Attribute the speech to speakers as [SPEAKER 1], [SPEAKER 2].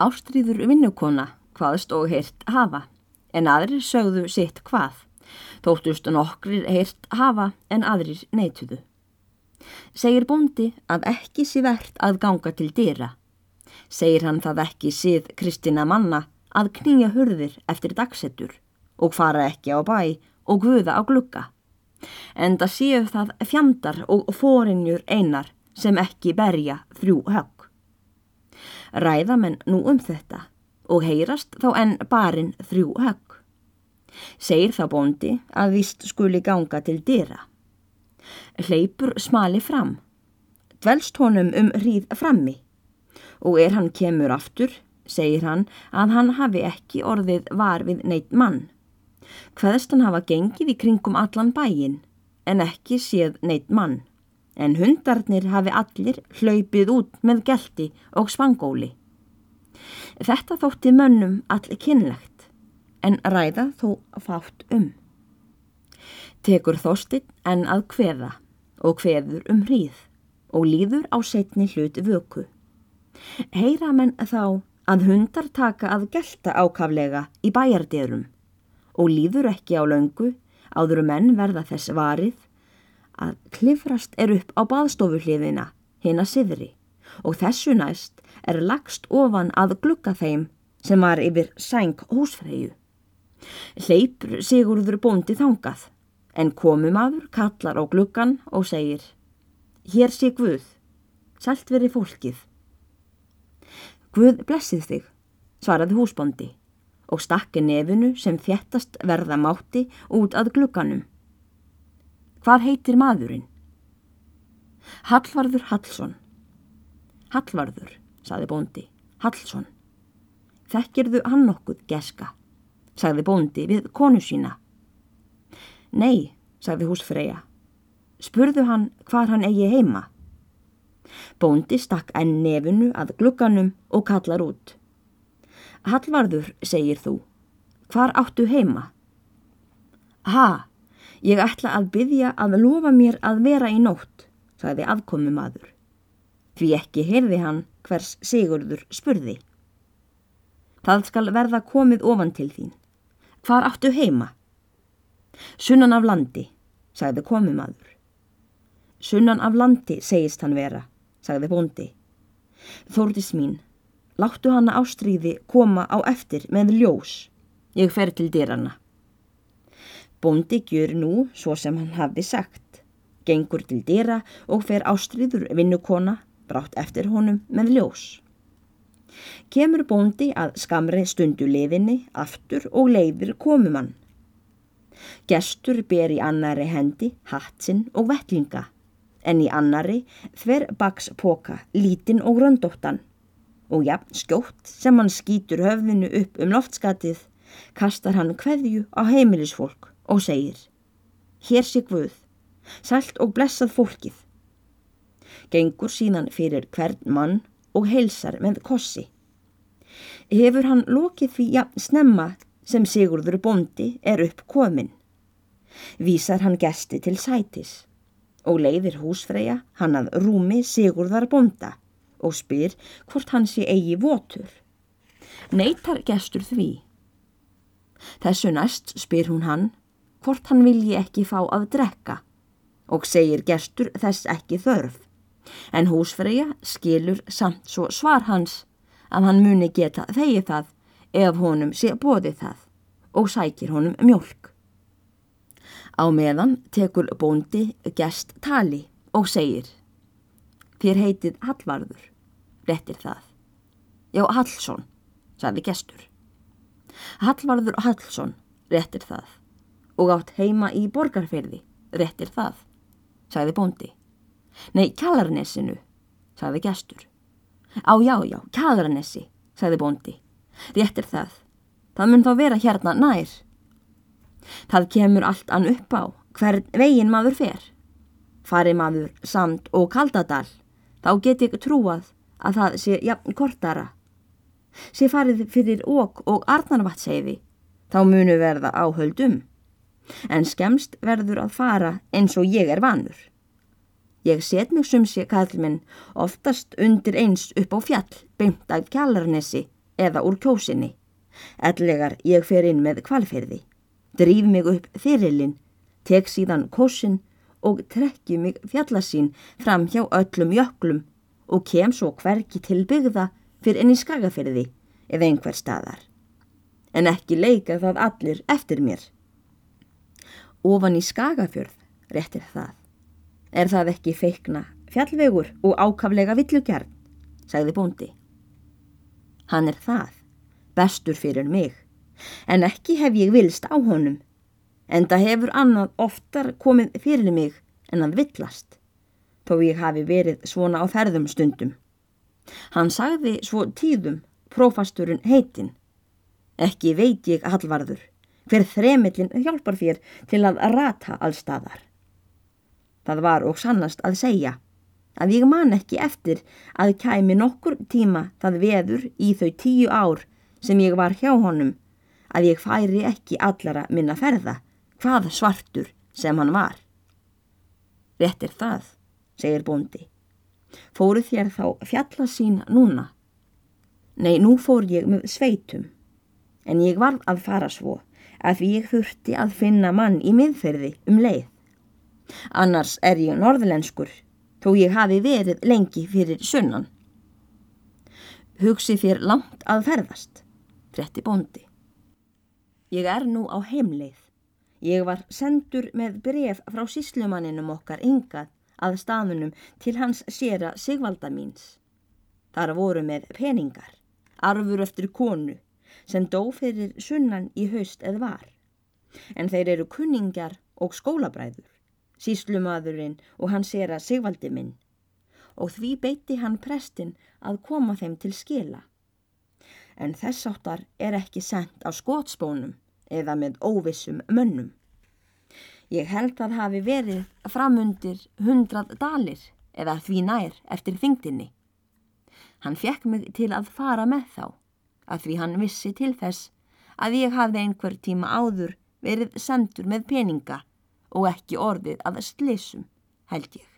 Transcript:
[SPEAKER 1] Ástríður vinnukona hvaðst og heyrt hafa, en aðrir sögðu sitt hvað. Þóttust nokkrir heyrt hafa en aðrir neituðu. Segir bóndi að ekki sé verðt að ganga til dýra. Segir hann það ekki síð Kristina manna að knýja hurðir eftir dagsettur og fara ekki á bæ og guða á glugga. En það séu það fjandar og fórinjur einar sem ekki berja þrjú högg. Ræða menn nú um þetta og heyrast þá enn barinn þrjú högg. Segir þá bóndi að vist skuli ganga til dýra. Hleypur smali fram, dvelst honum um hríð frammi og er hann kemur aftur, segir hann að hann hafi ekki orðið var við neitt mann. Hveðst hann hafa gengið í kringum allan bæin en ekki séð neitt mann, en hundarnir hafi allir hlaupið út með gelti og spangóli. Þetta þótti mönnum allir kynlegt, en ræða þó fátt um. Tekur þóstinn en að kveða og kveður um hríð og líður á setni hlut vöku. Heyra menn þá að hundar taka að gelta ákaflega í bæjarderum og líður ekki á löngu áður menn verða þess varið að klifrast er upp á baðstofuhliðina hinn að siðri og þessu næst er lagst ofan að glukka þeim sem var yfir sæng húsfreyju. Hleypur Sigurður bóndi þangað en komumadur kallar á glukkan og segir Hér sé Guð, sælt veri fólkið. Guð blessið þig, svaraði húsbóndi og stakki nefinu sem þjættast verða mátti út að glukkanum. Hvað heitir maðurinn? Hallvarður Hallsson. Hallvarður, saði bóndi, Hallsson. Þekkirðu hann nokkuð, geska, sagði bóndi við konu sína. Nei, sagði húsfreyja. Spurðu hann hvar hann eigi heima. Bóndi stakk enn nefinu að glugganum og kallar út. Hallvarður, segir þú, hvar áttu heima? Ha, ég ætla að byggja að lofa mér að vera í nótt, sagði afkomumadur. Því ekki heyrði hann hvers Sigurður spurði. Það skal verða komið ofan til þín. Hvar áttu heima? Sunnan af landi, sagði komumadur. Sunnan af landi segist hann vera, sagði bóndi. Þórdis mín, láttu hanna ástríði koma á eftir með ljós. Ég fer til dýrana. Bóndi gjur nú svo sem hann hafi sagt. Gengur til dýra og fer ástríður vinnukona brátt eftir honum með ljós. Kemur bóndi að skamri stundu liðinni aftur og leiðir komumann. Gestur ber í annari hendi hatsinn og vettlinga en í annari þver baks póka lítinn og röndóttan og jafn skjótt sem hann skýtur höfðinu upp um loftskatið kastar hann kveðju á heimilisfólk og segir Hér sé Guð, sælt og blessað fólkið gengur síðan fyrir hvern mann og heilsar með kossi. Hefur hann lokið því jafn snemma sem Sigurður Bondi er upp komin. Vísar hann gesti til sætis og leiðir húsfreyja hann að rúmi Sigurðar Bonda og spyr hvort hann sé eigi votur. Neitar gestur því. Þessu næst spyr hún hann hvort hann vilji ekki fá að drekka og segir gestur þess ekki þörf en húsfreyja skilur samt svo svar hans að hann muni geta þegi það ef honum sé bóði það og sækir honum mjölk. Á meðan tekur bóndi gest tali og segir Þér heitið Hallvarður, réttir það. Já, Hallsson, sagði gestur. Hallvarður Hallsson, réttir það. Og átt heima í borgarferði, réttir það, sagði bóndi. Nei, kjallarnesinu, sagði gestur. Á já, já, kjallarnesi, sagði bóndi. Réttir það. Það mun þá vera hérna nær. Það kemur allt ann upp á hvern vegin maður fer. Fari maður samt og kaldadal, þá get ég trúað að það sé jafn kortara. Sé farið fyrir ók og arnarvatseifi, þá munu verða áhöldum. En skemst verður að fara eins og ég er vanur. Ég set mig sumsi kallminn oftast undir eins upp á fjall beint af kjallarnesi eða úr kjósinni. Ellegar ég fer inn með kvalferði, drýf mig upp fyrirlinn, tek síðan kossin og trekki mig fjallasín fram hjá öllum jöklum og kem svo hverki til byggða fyrir enn í skagaferði eða einhver staðar. En ekki leika það allir eftir mér. Ofan í skagafjörð, réttir það. Er það ekki feikna fjallvegur og ákaflega villugjarn, sagði bóndi. Hann er það, bestur fyrir mig, en ekki hef ég vilst á honum en það hefur annað oftar komið fyrir mig en að villast, þó ég hafi verið svona á ferðum stundum. Hann sagði svo tíðum, prófasturinn heitin. Ekki veit ég allvarður, hver þremillin hjálpar þér til að rata allstaðar. Það var og sannast að segja að ég man ekki eftir að kæmi nokkur tíma það veður í þau tíu ár sem ég var hjá honum að ég færi ekki allara minna ferða hvað svartur sem hann var. Réttir það, segir bóndi. Fóru þér þá fjalla sín núna? Nei, nú fór ég með sveitum, en ég varð að fara svo að ég þurfti að finna mann í miðferði um leið. Annars er ég norðlenskur, þó ég hafi verið lengi fyrir sunnan. Hugsi þér langt að ferðast, frétti bóndi. Ég er nú á heimleið Ég var sendur með bref frá síslumanninum okkar yngað að staðunum til hans séra Sigvalda míns. Þar voru með peningar, arfur eftir konu, sem dó fyrir sunnan í haust eða var. En þeir eru kunningar og skólabræður, síslumadurinn og hans séra Sigvaldi minn. Og því beiti hann prestin að koma þeim til skila. En þess áttar er ekki sendt á skótspónum eða með óvissum mönnum. Ég held að hafi verið framundir hundrað dalir eða því nær eftir þingdinni. Hann fekk mig til að fara með þá, að því hann vissi til þess að ég hafði einhver tíma áður verið sendur með peninga og ekki orðið að slissum, held ég.